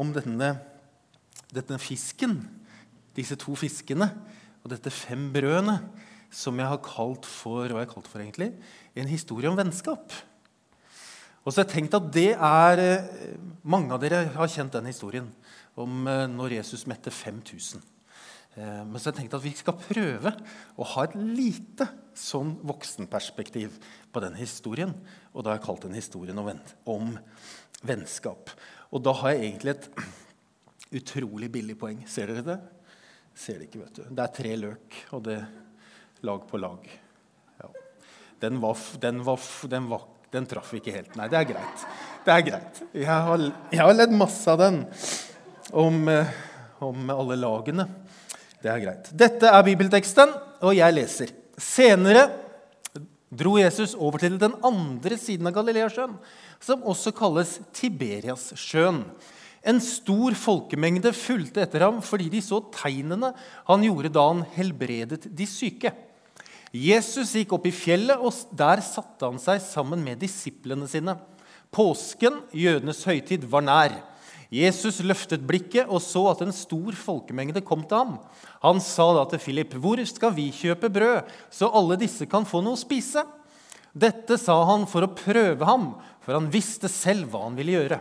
om denne, denne fisken, disse to fiskene, og dette fem brødene, som jeg har kalt for, hva jeg kalt for egentlig, en historie om vennskap. Og så har jeg tenkt at det er, eh, Mange av dere har kjent den historien om eh, når Jesus mette 5000. Eh, men så har jeg tenkt at vi skal prøve å ha et lite sånn voksenperspektiv på den historien. Og da har jeg kalt den historien om vennskap. Og da har jeg egentlig et utrolig billig poeng. Ser dere det? Ser det ikke, vet du. Det er tre løk, og det lag på lag. Ja. Den, var, den, var, den, var, den, traff ikke helt. Nei, det er greit. Det er greit. Jeg har, jeg har ledd masse av den om, eh, om alle lagene. Det er greit. Dette er bibelteksten, og jeg leser. Senere dro Jesus over til den andre siden av Galileasjøen, som også kalles Tiberiassjøen. En stor folkemengde fulgte etter ham fordi de så tegnene han gjorde da han helbredet de syke. Jesus gikk opp i fjellet, og der satte han seg sammen med disiplene sine. Påsken, jødenes høytid, var nær. Jesus løftet blikket og så at en stor folkemengde kom til ham. Han sa da til Philip, 'Hvor skal vi kjøpe brød, så alle disse kan få noe å spise?' Dette sa han for å prøve ham, for han visste selv hva han ville gjøre.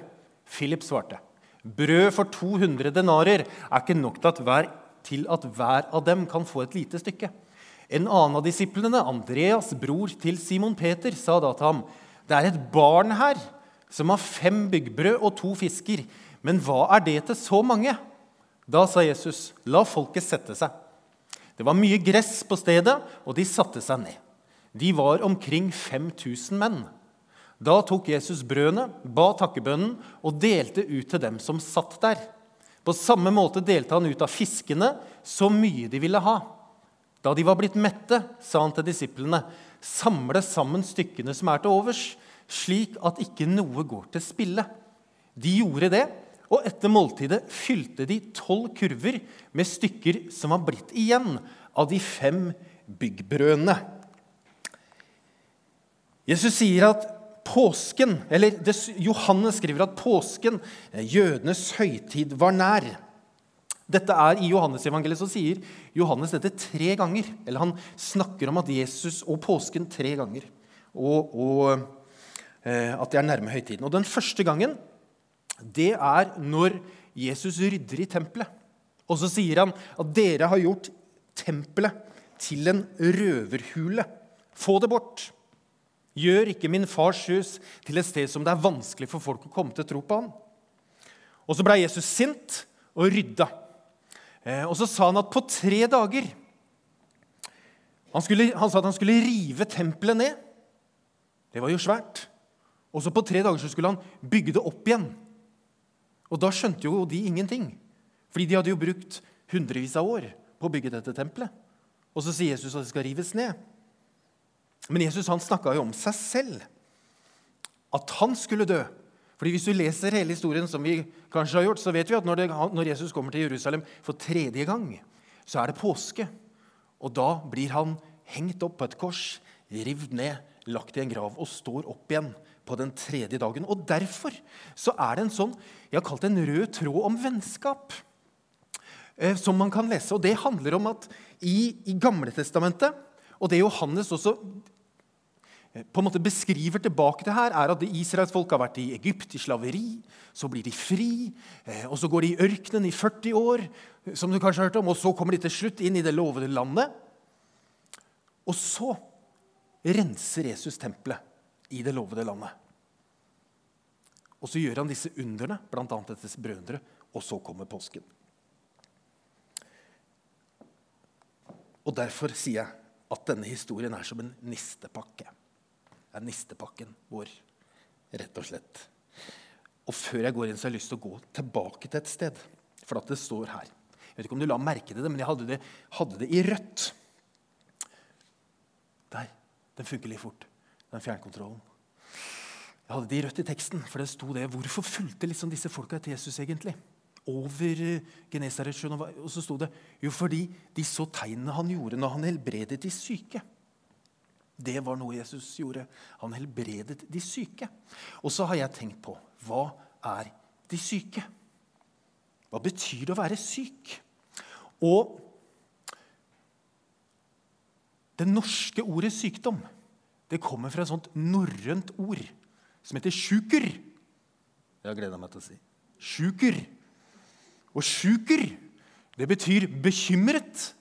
Philip svarte, Brød for 200 denarer er ikke nok til at, hver, til at hver av dem kan få et lite stykke. En annen av disiplene, Andreas, bror til Simon Peter, sa da til ham.: Det er et barn her som har fem byggbrød og to fisker. Men hva er det til så mange? Da sa Jesus, la folket sette seg. Det var mye gress på stedet, og de satte seg ned. De var omkring 5000 menn. Da tok Jesus brødene, ba takkebønnen og delte ut til dem som satt der. På samme måte delte han ut av fiskene så mye de ville ha. Da de var blitt mette, sa han til disiplene, samle sammen stykkene som er til overs, slik at ikke noe går til spille. De gjorde det, og etter måltidet fylte de tolv kurver med stykker som var blitt igjen av de fem byggbrødene. Jesus sier at påsken, eller Johannes skriver at påsken, eh, jødenes høytid, var nær. Dette er I Johannes-evangeliet så sier Johannes dette tre ganger. Eller han snakker om at Jesus og påsken tre ganger. Og, og eh, at det er nærme høytiden. Og Den første gangen det er når Jesus rydder i tempelet. Og så sier han at dere har gjort tempelet til en røverhule. Få det bort. Gjør ikke min fars hus til et sted som det er vanskelig for folk å komme til tro på ham. Og så ble Jesus sint og rydda. Eh, og så sa han at på tre dager han, skulle, han sa at han skulle rive tempelet ned. Det var jo svært. Og så på tre dager så skulle han bygge det opp igjen. Og da skjønte jo de ingenting. Fordi de hadde jo brukt hundrevis av år på å bygge dette tempelet. Og så sier Jesus at det skal rives ned. Men Jesus han snakka jo om seg selv. At han skulle dø. Fordi Hvis du leser hele historien, som vi kanskje har gjort, så vet vi at når, det, når Jesus kommer til Jerusalem for tredje gang, så er det påske. Og da blir han hengt opp på et kors, rivd ned, lagt i en grav og står opp igjen på den tredje dagen. Og Derfor så er det en sånn jeg har kalt det en rød tråd om vennskap. Eh, som man kan lese. Og Det handler om at i, i Gamle Testamentet, og det Johannes også på en måte beskriver tilbake til her, er at Israels folk har vært i Egypt i slaveri. Så blir de fri, eh, og så går de i ørkenen i 40 år, som du kanskje har hørt om, og så kommer de til slutt inn i det lovede landet. Og så renser Jesus tempelet i det lovede landet. Og så gjør han disse underne, bl.a. dette brødre, og så kommer påsken. Og derfor sier jeg at denne historien er som en nistepakke Det er nistepakken vår, rett og slett. Og før jeg går inn, så har jeg lyst til å gå tilbake til et sted. For at det står her. Jeg vet ikke om du la merke til det, men jeg hadde det, hadde det i rødt. Der. Den funker litt fort, den fjernkontrollen. Jeg hadde det i rødt i teksten, for det sto det Hvorfor fulgte liksom disse folka etter Jesus egentlig? Over Genesaret Genesaretsjøen. Og så sto det jo fordi de så tegnene han gjorde når han helbredet de syke. Det var noe Jesus gjorde. Han helbredet de syke. Og så har jeg tenkt på hva er de syke? Hva betyr det å være syk? Og det norske ordet sykdom det kommer fra et sånt norrønt ord som heter sjuker. Jeg har gleda meg til å si. Sjuker. Og sjuker, det betyr bekymret.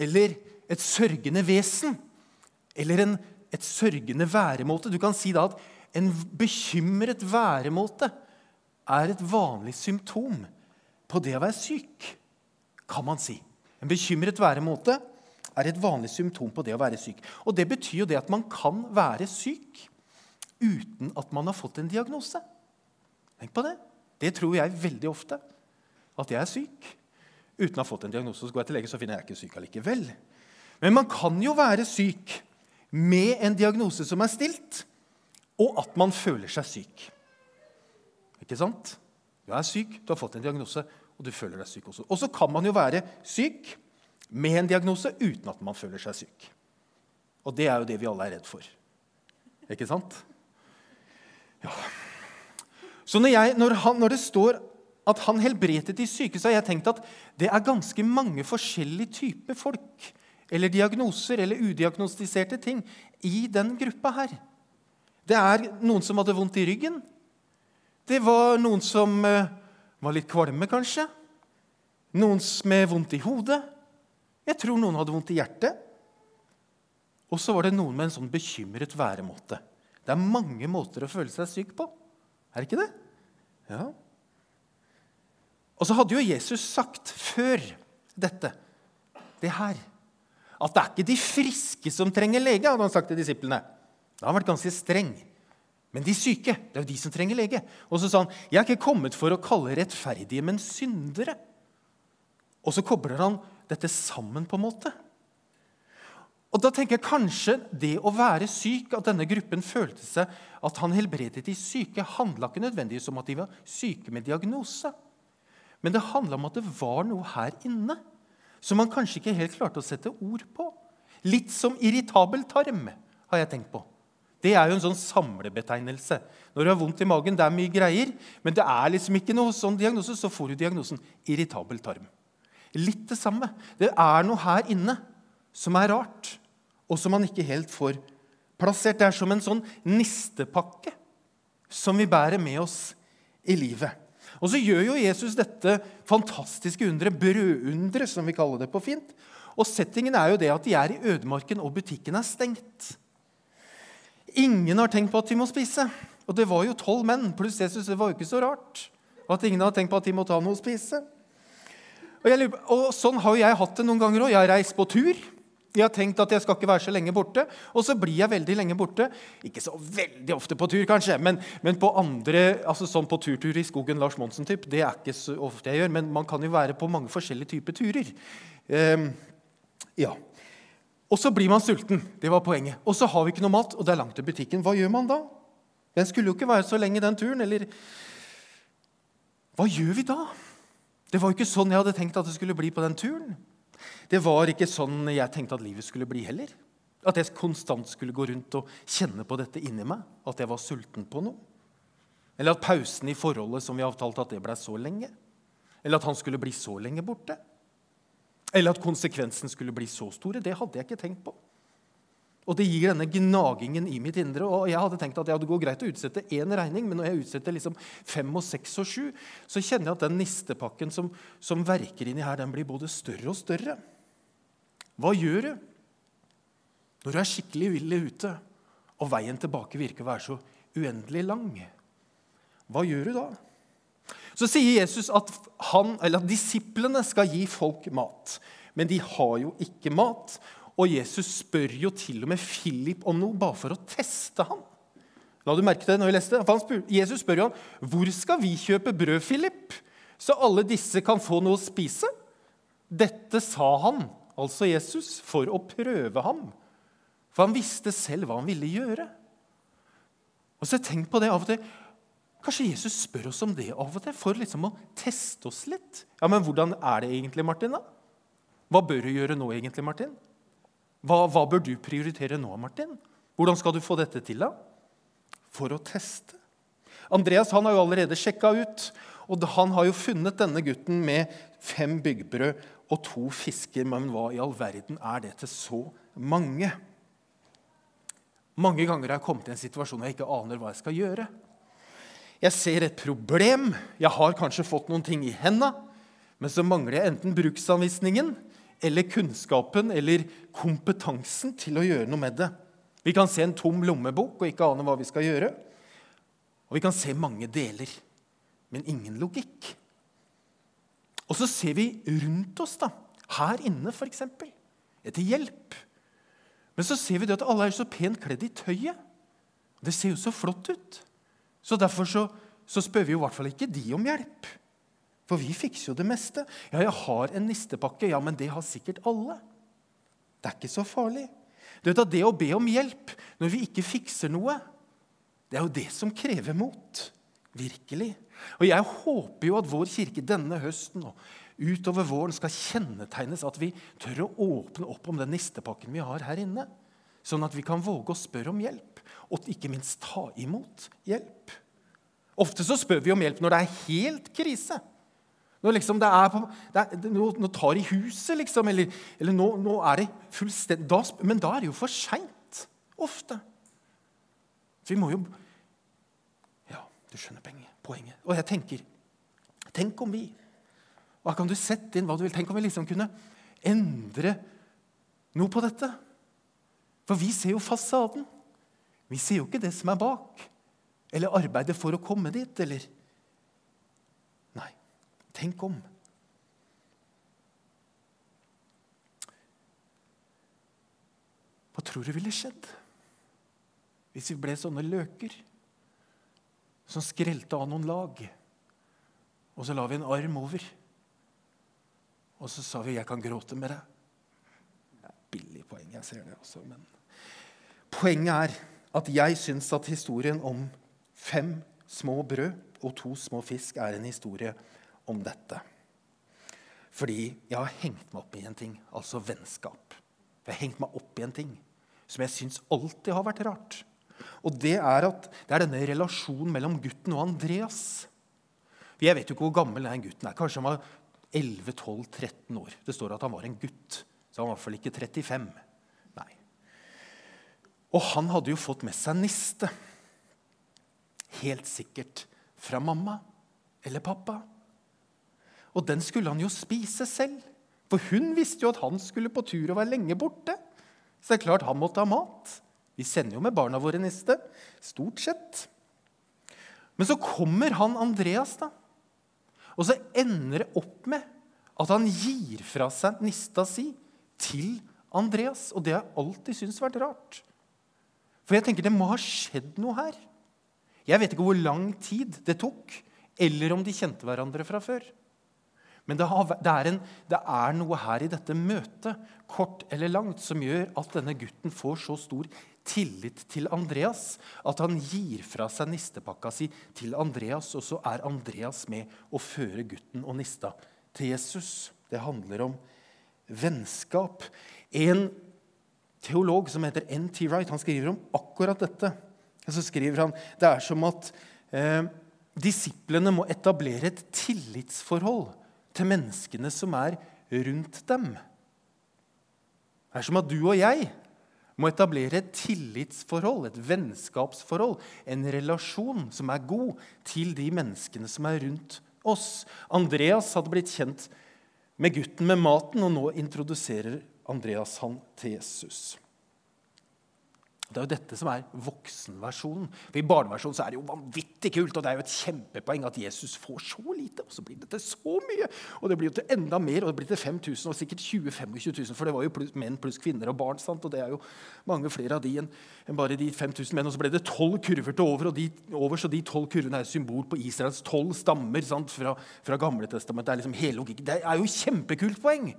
Eller et sørgende vesen. Eller en, et sørgende væremåte. Du kan si da at en bekymret væremåte er et vanlig symptom på det å være syk, kan man si. En bekymret væremåte er et vanlig symptom på det å være syk. Og Det betyr jo det at man kan være syk uten at man har fått en diagnose. Tenk på det. Det tror jeg veldig ofte. At jeg er syk uten å ha fått en diagnose. Så går jeg til lege, så finner jeg ikke syk allikevel. Men man kan jo være syk med en diagnose som er stilt, og at man føler seg syk. Ikke sant? Du er syk, du har fått en diagnose, og du føler deg syk også. Og så kan man jo være syk med en diagnose uten at man føler seg syk. Og det er jo det vi alle er redd for. Ikke sant? Ja. Så når, jeg, når, han, når det står at han helbredet de syke, så har jeg tenkt at det er ganske mange forskjellige typer folk eller diagnoser eller udiagnostiserte ting i den gruppa her. Det er noen som hadde vondt i ryggen. Det var noen som uh, var litt kvalme, kanskje. Noen med vondt i hodet. Jeg tror noen hadde vondt i hjertet. Og så var det noen med en sånn bekymret væremåte. Det er mange måter å føle seg syk på. Er det ikke det? Ja. Og så hadde jo Jesus sagt før dette, det her, at det er ikke de friske som trenger lege, hadde han sagt til disiplene. Da har vært ganske streng. Men de syke, det er jo de som trenger lege. Og så sa han, 'Jeg er ikke kommet for å kalle rettferdige, men syndere'. Og så kobler han dette sammen, på en måte. Og da tenker jeg kanskje det å være syk, at denne gruppen følte seg at han helbredet de syke, handla ikke nødvendigvis om at de var syke med diagnose. Men det handla om at det var noe her inne som man kanskje ikke helt klarte å sette ord på. Litt som irritabel tarm, har jeg tenkt på. Det er jo en sånn samlebetegnelse. Når du har vondt i magen, det er mye greier, men det er liksom ikke noe sånn diagnose, så får du diagnosen irritabel tarm. Litt det samme. Det er noe her inne som er rart, og som man ikke helt får plassert. Det er som en sånn nistepakke som vi bærer med oss i livet. Og så gjør jo Jesus dette fantastiske underet, brødunderet, som vi kaller det på fint. Og settingen er jo det at de er i ødemarken, og butikken er stengt. Ingen har tenkt på at de må spise. Og det var jo tolv menn pluss Jesus. Det var jo ikke så rart at ingen har tenkt på at de må ta noe å spise. Og, jeg, og Sånn har jeg hatt det noen ganger òg. Jeg har reist på tur. Jeg har tenkt at jeg skal ikke være så lenge borte, og så blir jeg veldig lenge borte. Ikke så veldig ofte på tur, kanskje, men, men på andre, altså sånn på turtur i skogen Lars Monsen-typ. Det er ikke så ofte jeg gjør, men man kan jo være på mange forskjellige typer turer. Um, ja. Og så blir man sulten. Det var poenget. Og så har vi ikke noe mat, og det er langt til butikken. Hva gjør man da? Den skulle jo ikke være så lenge, den turen. Eller Hva gjør vi da? Det var ikke sånn jeg hadde tenkt at det skulle bli på den turen. Det var ikke sånn jeg tenkte at livet skulle bli heller. At jeg konstant skulle gå rundt og kjenne på dette inni meg. At jeg var sulten på noe. Eller at pausen i forholdet som vi avtalte, at det ble så lenge. Eller at han skulle bli så lenge borte. Eller at konsekvensen skulle bli så store. Det hadde jeg ikke tenkt på. Og det gir denne gnagingen i mitt indre. og Jeg hadde tenkt at det går greit å utsette én regning, men når jeg utsetter liksom fem og seks og sju, så kjenner jeg at den nistepakken som, som verker inni her, den blir både større og større. Hva gjør du når du er skikkelig uvillig ute, og veien tilbake virker å være så uendelig lang? Hva gjør du da? Så sier Jesus at, han, at disiplene skal gi folk mat. Men de har jo ikke mat. Og Jesus spør jo til og med Philip om noe bare for å teste ham. La du merke det når vi leste? Spør, Jesus spør jo ham hvor skal vi kjøpe brød, Philip, så alle disse kan få noe å spise. Dette sa han, altså Jesus, for å prøve ham. For han visste selv hva han ville gjøre. Og så Tenk på det av og til. Kanskje Jesus spør oss om det av og til for liksom å teste oss litt. Ja, Men hvordan er det egentlig, Martin? da? Hva bør du gjøre nå, egentlig, Martin? Hva, hva bør du prioritere nå, Martin? Hvordan skal du få dette til? da? For å teste. Andreas han har jo allerede sjekka ut, Og han har jo funnet denne gutten med fem byggbrød og to fisker. Men hva i all verden er det til så mange? Mange ganger har jeg kommet i en situasjon hvor jeg ikke aner hva jeg skal gjøre. Jeg ser et problem, jeg har kanskje fått noen ting i henda, men så mangler jeg enten bruksanvisningen eller kunnskapen eller kompetansen til å gjøre noe med det. Vi kan se en tom lommebok og ikke ane hva vi skal gjøre. Og vi kan se mange deler, men ingen logikk. Og så ser vi rundt oss, da, her inne f.eks., etter hjelp. Men så ser vi det at alle er så pent kledd i tøyet. Det ser jo så flott ut. Så derfor så, så spør vi jo i hvert fall ikke de om hjelp. For vi fikser jo det meste. Ja, jeg har en nistepakke. Ja, men det har sikkert alle. Det er ikke så farlig. Du vet at Det å be om hjelp når vi ikke fikser noe, det er jo det som krever mot. Virkelig. Og jeg håper jo at vår kirke denne høsten og utover våren skal kjennetegnes at vi tør å åpne opp om den nistepakken vi har her inne. Sånn at vi kan våge å spørre om hjelp, og ikke minst ta imot hjelp. Ofte så spør vi om hjelp når det er helt krise. Når liksom det er, på, det er Nå tar i huset, liksom. Eller, eller nå, nå, er det fullstendig da, Men da er det jo for seint. Ofte. Så vi må jo Ja, du skjønner poenget. Og jeg tenker Tenk om vi Hva kan du sette inn hva du vil? Tenk om vi liksom kunne endre noe på dette? For vi ser jo fasaden. Vi ser jo ikke det som er bak. Eller arbeidet for å komme dit, eller Tenk om. Hva tror du ville skjedd hvis vi ble sånne løker som skrelte av noen lag, og så la vi en arm over, og så sa vi 'jeg kan gråte med deg'? Det er billig poeng, jeg ser det også, men Poenget er at jeg syns at historien om fem små brød og to små fisk er en historie om dette. Fordi jeg har hengt meg opp i en ting, altså vennskap. Jeg har hengt meg opp i en ting som jeg syns alltid har vært rart. Og det er, at, det er denne relasjonen mellom gutten og Andreas. Jeg vet jo ikke hvor gammel den gutten er. Kanskje han var 11-12-13 år. Det står at han var en gutt, så han var i hvert fall ikke 35. Nei. Og han hadde jo fått med seg niste. Helt sikkert fra mamma eller pappa. Og den skulle han jo spise selv. For hun visste jo at han skulle på tur og være lenge borte. Så det er klart han måtte ha mat. Vi sender jo med barna våre niste. Stort sett. Men så kommer han Andreas, da. Og så ender det opp med at han gir fra seg nista si til Andreas. Og det har jeg alltid syntes vært rart. For jeg tenker det må ha skjedd noe her. Jeg vet ikke hvor lang tid det tok, eller om de kjente hverandre fra før. Men det, har, det, er en, det, er noe her i dette møtet, kort eller langt, som gjør at denne gutten får så stor tillit til Andreas at han gir fra seg nistepakka si til Andreas, og så er Andreas med å føre gutten og nista til Jesus. Det handler om vennskap. En teolog som heter N.T. Wright, han skriver om akkurat dette. Og så skriver han det er som at eh, disiplene må etablere et tillitsforhold til menneskene som er rundt dem. Det er som at du og jeg må etablere et tillitsforhold, et vennskapsforhold, en relasjon som er god til de menneskene som er rundt oss. Andreas hadde blitt kjent med gutten med maten, og nå introduserer Andreas han til Jesus. Det er jo dette som er voksenversjonen. For I barneversjonen så er det jo vanvittig kult, og det er jo et kjempepoeng at Jesus får så lite, og så blir det til så mye. Og det blir jo til enda mer, og det blir til 5000 og sikkert 20 25 000. For det var jo plus, menn pluss kvinner og barn, sant? og det er jo mange flere av de enn en bare de 5000 menn. Og så ble det tolv kurver til over, og de, over, så de tolv kurvene er symbol på Israels tolv stammer sant? fra, fra Gamletestamentet. Det er liksom hele logikken. Det er jo kjempekult poeng.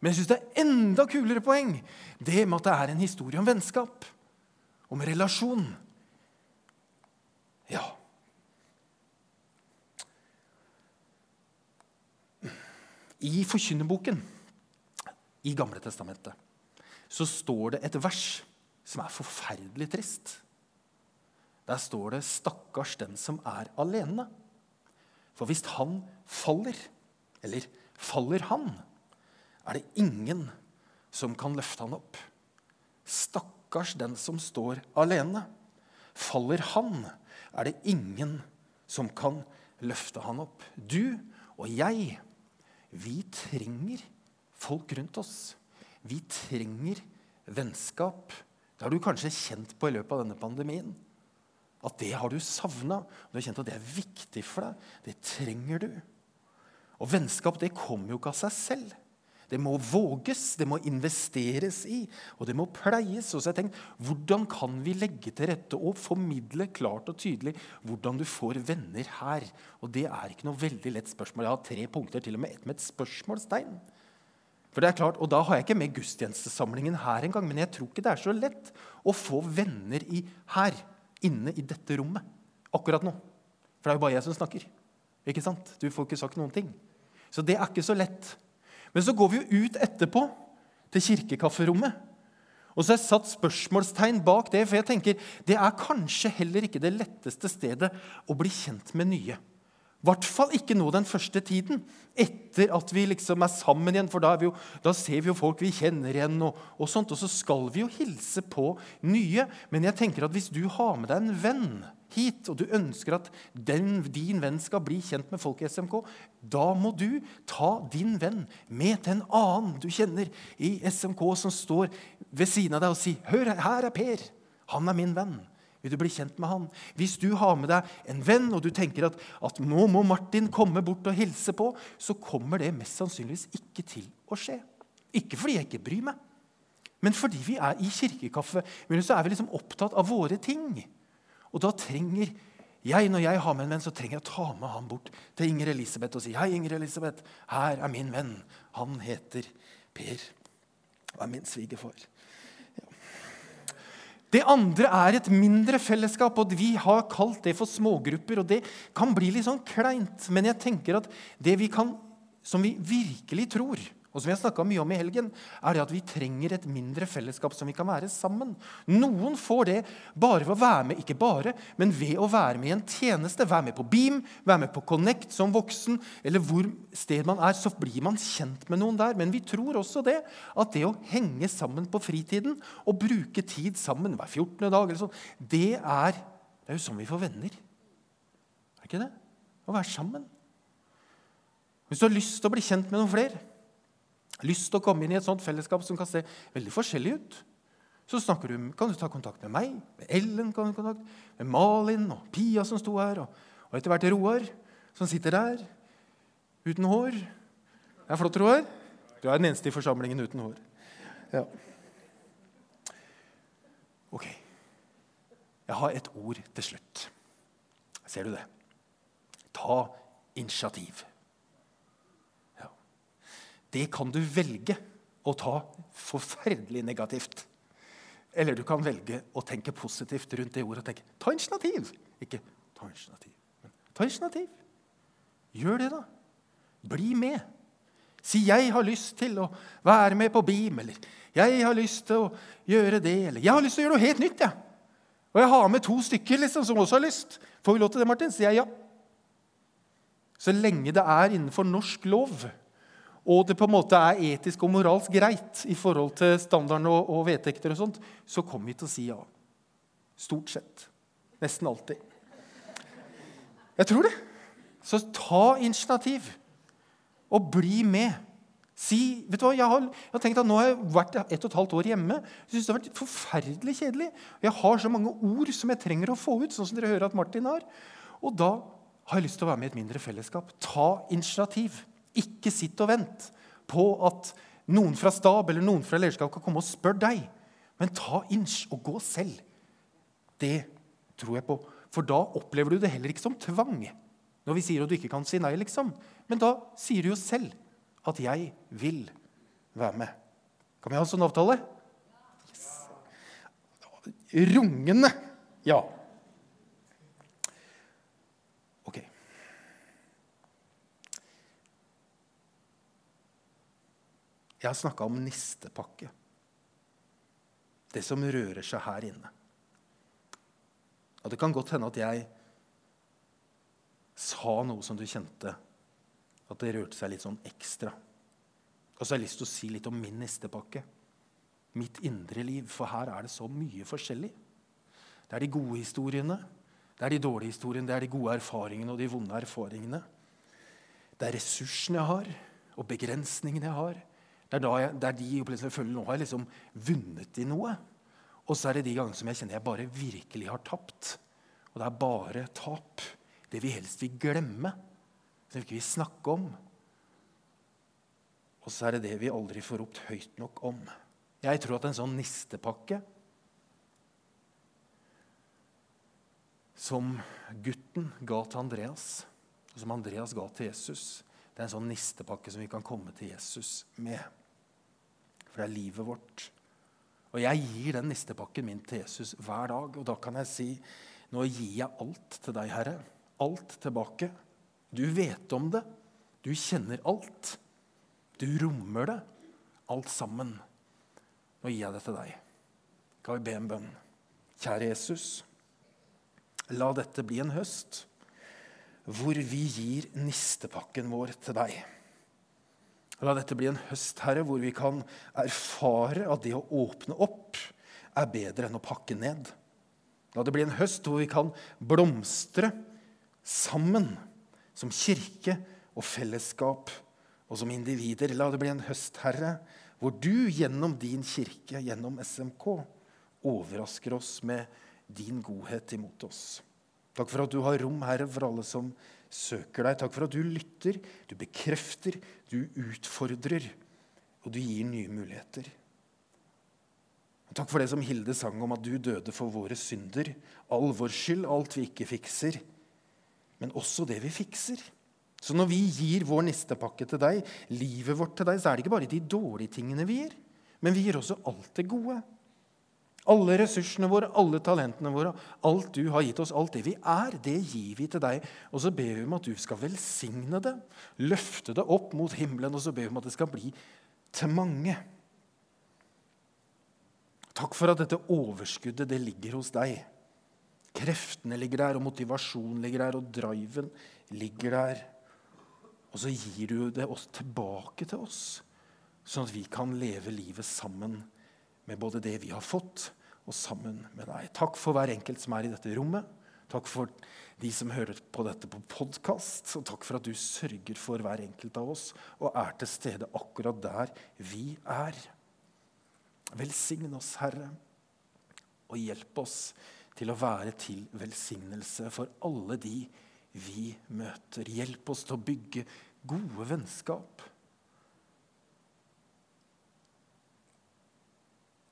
Men jeg syns det er enda kulere poeng det med at det er en historie om vennskap om relasjon. Ja. I Forkynnerboken i Gamle Testamentet så står det et vers som er forferdelig trist. Der står det 'Stakkars den som er alene'. For hvis han faller, eller faller han, er det ingen som kan løfte han opp. Stakkars den som står alene. Faller han, er det ingen som kan løfte han opp. Du og jeg, vi trenger folk rundt oss. Vi trenger vennskap. Det har du kanskje kjent på i løpet av denne pandemien. At det har du savna. Du har kjent at det er viktig for deg. Det trenger du. Og vennskap det kommer jo ikke av seg selv. Det må våges, det må investeres i, og det må pleies. Og så jeg tenkt, Hvordan kan vi legge til rette og formidle klart og tydelig hvordan du får venner her? Og Det er ikke noe veldig lett spørsmål. Jeg har tre punkter, til og med ett med et spørsmålstegn. For det er klart, Og da har jeg ikke med gudstjenestesamlingen her engang, men jeg tror ikke det er så lett å få venner i her inne i dette rommet akkurat nå. For det er jo bare jeg som snakker. Ikke sant? Du får ikke sagt noen ting. Så det er ikke så lett. Men så går vi jo ut etterpå til kirkekafferommet. Og så har jeg satt spørsmålstegn bak det, for jeg tenker det er kanskje heller ikke det letteste stedet å bli kjent med nye. I hvert fall ikke nå den første tiden, etter at vi liksom er sammen igjen. For da, jo, da ser vi jo folk vi kjenner igjen, og, og, sånt, og så skal vi jo hilse på nye. Men jeg tenker at hvis du har med deg en venn hit, og du ønsker at den, din venn skal bli kjent med folk i SMK, da må du ta din venn med til en annen du kjenner i SMK, som står ved siden av deg og sier, 'Hør, her er Per. Han er min venn.' Vil du bli kjent med han? Hvis du har med deg en venn, og du tenker at, at nå må Martin komme bort og hilse på, så kommer det mest sannsynligvis ikke til å skje. Ikke fordi jeg ikke bryr meg, men fordi vi er i kirkekaffe. Men så er vi liksom opptatt av våre ting. Og da trenger jeg, når jeg har med en venn, så trenger jeg å ta med han bort til Inger Elisabeth og si Hei, Inger Elisabeth. Her er min venn. Han heter Per og er min svigerfar. Det andre er et mindre fellesskap, og vi har kalt det for smågrupper. og Det kan bli litt sånn kleint, men jeg tenker at det vi kan, som vi virkelig tror, og som vi har snakka mye om i helgen, er det at vi trenger et mindre fellesskap som vi kan være sammen. Noen får det bare ved å være med, ikke bare, men ved å være med i en tjeneste. Være med på Beam, være med på Connect som voksen, eller hvor sted man er. Så blir man kjent med noen der. Men vi tror også det, at det å henge sammen på fritiden og bruke tid sammen hver 14. dag, eller sånn, det er, det er jo sånn vi får venner. Er ikke det? Å være sammen. Hvis du har lyst til å bli kjent med noen flere, lyst til å komme inn i et sånt fellesskap som kan se veldig forskjellig ut, så du, kan du ta kontakt med meg, med Ellen, kan du kontakt, med Malin og Pia som sto her, og, og etter hvert Roar, som sitter der uten hår. Det er flott, Roar. Du er den eneste i forsamlingen uten hår. Ja. Ok. Jeg har et ord til slutt. Ser du det? Ta initiativ det kan du velge å ta forferdelig negativt. Eller du kan velge å tenke positivt rundt det ordet og tenke ta initiativ. Ikke ta initiativ, men ta initiativ. Gjør det, da. Bli med. Si 'jeg har lyst til å være med på BIM', eller 'jeg har lyst til å gjøre det', eller 'jeg har lyst til å gjøre noe helt nytt'. Ja. Og jeg har med to stykker liksom, som også har lyst. Får vi lov til det, Martin? Sier jeg ja. Så lenge det er innenfor norsk lov og det på en måte er etisk og moralsk greit i forhold til standarden og, og vedtekter, og sånt, så kommer vi til å si ja. Stort sett. Nesten alltid. Jeg tror det. Så ta initiativ, og bli med. Si, vet du hva, jeg har, jeg har, tenkt at Nå har jeg vært ett og et halvt år hjemme. Jeg synes det har vært forferdelig kjedelig. Jeg har så mange ord som jeg trenger å få ut, sånn som dere hører at Martin har. Og da har jeg lyst til å være med i et mindre fellesskap. Ta initiativ. Ikke sitt og vent på at noen fra stab eller noen fra lederskap kan komme og spørre deg. Men ta inch og gå selv. Det tror jeg på. For da opplever du det heller ikke som tvang. Når vi sier at du ikke kan si nei, liksom. Men da sier du jo selv at 'jeg vil være med'. Kan vi ha en sånn avtale? Yes. Rungende ja. Jeg har snakka om nistepakke. Det som rører seg her inne. Og Det kan godt hende at jeg sa noe som du kjente at det rørte seg litt sånn ekstra. Og så har jeg lyst til å si litt om min nistepakke. Mitt indre liv. For her er det så mye forskjellig. Det er de gode historiene, det er de dårlige historiene, det er de gode erfaringene og de vonde erfaringene. Det er ressursene jeg har, og begrensningene jeg har. Det er, jeg, det er de opplevelsene jeg føler nå har jeg liksom vunnet i noe. Og så er det de gangene som jeg kjenner jeg bare virkelig har tapt. Og det er bare tap. Det vi helst vil glemme, det vi ikke vil snakke om. Og så er det det vi aldri får ropt høyt nok om. Jeg tror at en sånn nistepakke som gutten ga til Andreas, og som Andreas ga til Jesus, det er en sånn nistepakke som vi kan komme til Jesus med. For det er livet vårt. Og jeg gir den nistepakken min til Jesus hver dag. Og da kan jeg si nå gir jeg alt til deg, Herre. Alt tilbake. Du vet om det. Du kjenner alt. Du rommer det, alt sammen. Nå gir jeg det til deg. Kan vi be en bønn? Kjære Jesus, la dette bli en høst hvor vi gir nistepakken vår til deg. La dette bli en høst, Herre, hvor vi kan erfare at det å åpne opp er bedre enn å pakke ned. La det bli en høst hvor vi kan blomstre sammen som kirke og fellesskap og som individer. La det bli en høst, Herre, hvor du gjennom din kirke, gjennom SMK, overrasker oss med din godhet imot oss. Takk for at du har rom, Herre, for alle som søker deg. Takk for at du lytter, du bekrefter, du utfordrer, og du gir nye muligheter. Takk for det som Hilde sang om, at du døde for våre synder. All vår skyld, alt vi ikke fikser, men også det vi fikser. Så når vi gir vår nistepakke til deg, livet vårt til deg, så er det ikke bare de dårlige tingene vi gir, men vi gir også alt det gode. Alle ressursene våre, alle talentene våre, alt du har gitt oss, alt det vi er, det gir vi til deg. Og så ber vi om at du skal velsigne det, løfte det opp mot himmelen, og så ber vi om at det skal bli til mange. Takk for at dette overskuddet, det ligger hos deg. Kreftene ligger der, og motivasjonen ligger der, og driven ligger der. Og så gir du det oss tilbake til oss, sånn at vi kan leve livet sammen med både det vi har fått, og sammen med deg. Takk for hver enkelt som er i dette rommet. Takk for de som hører på dette på podkast. Og takk for at du sørger for hver enkelt av oss og er til stede akkurat der vi er. Velsign oss, Herre, og hjelp oss til å være til velsignelse for alle de vi møter. Hjelp oss til å bygge gode vennskap.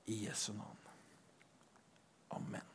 I Jesu navn. Amen.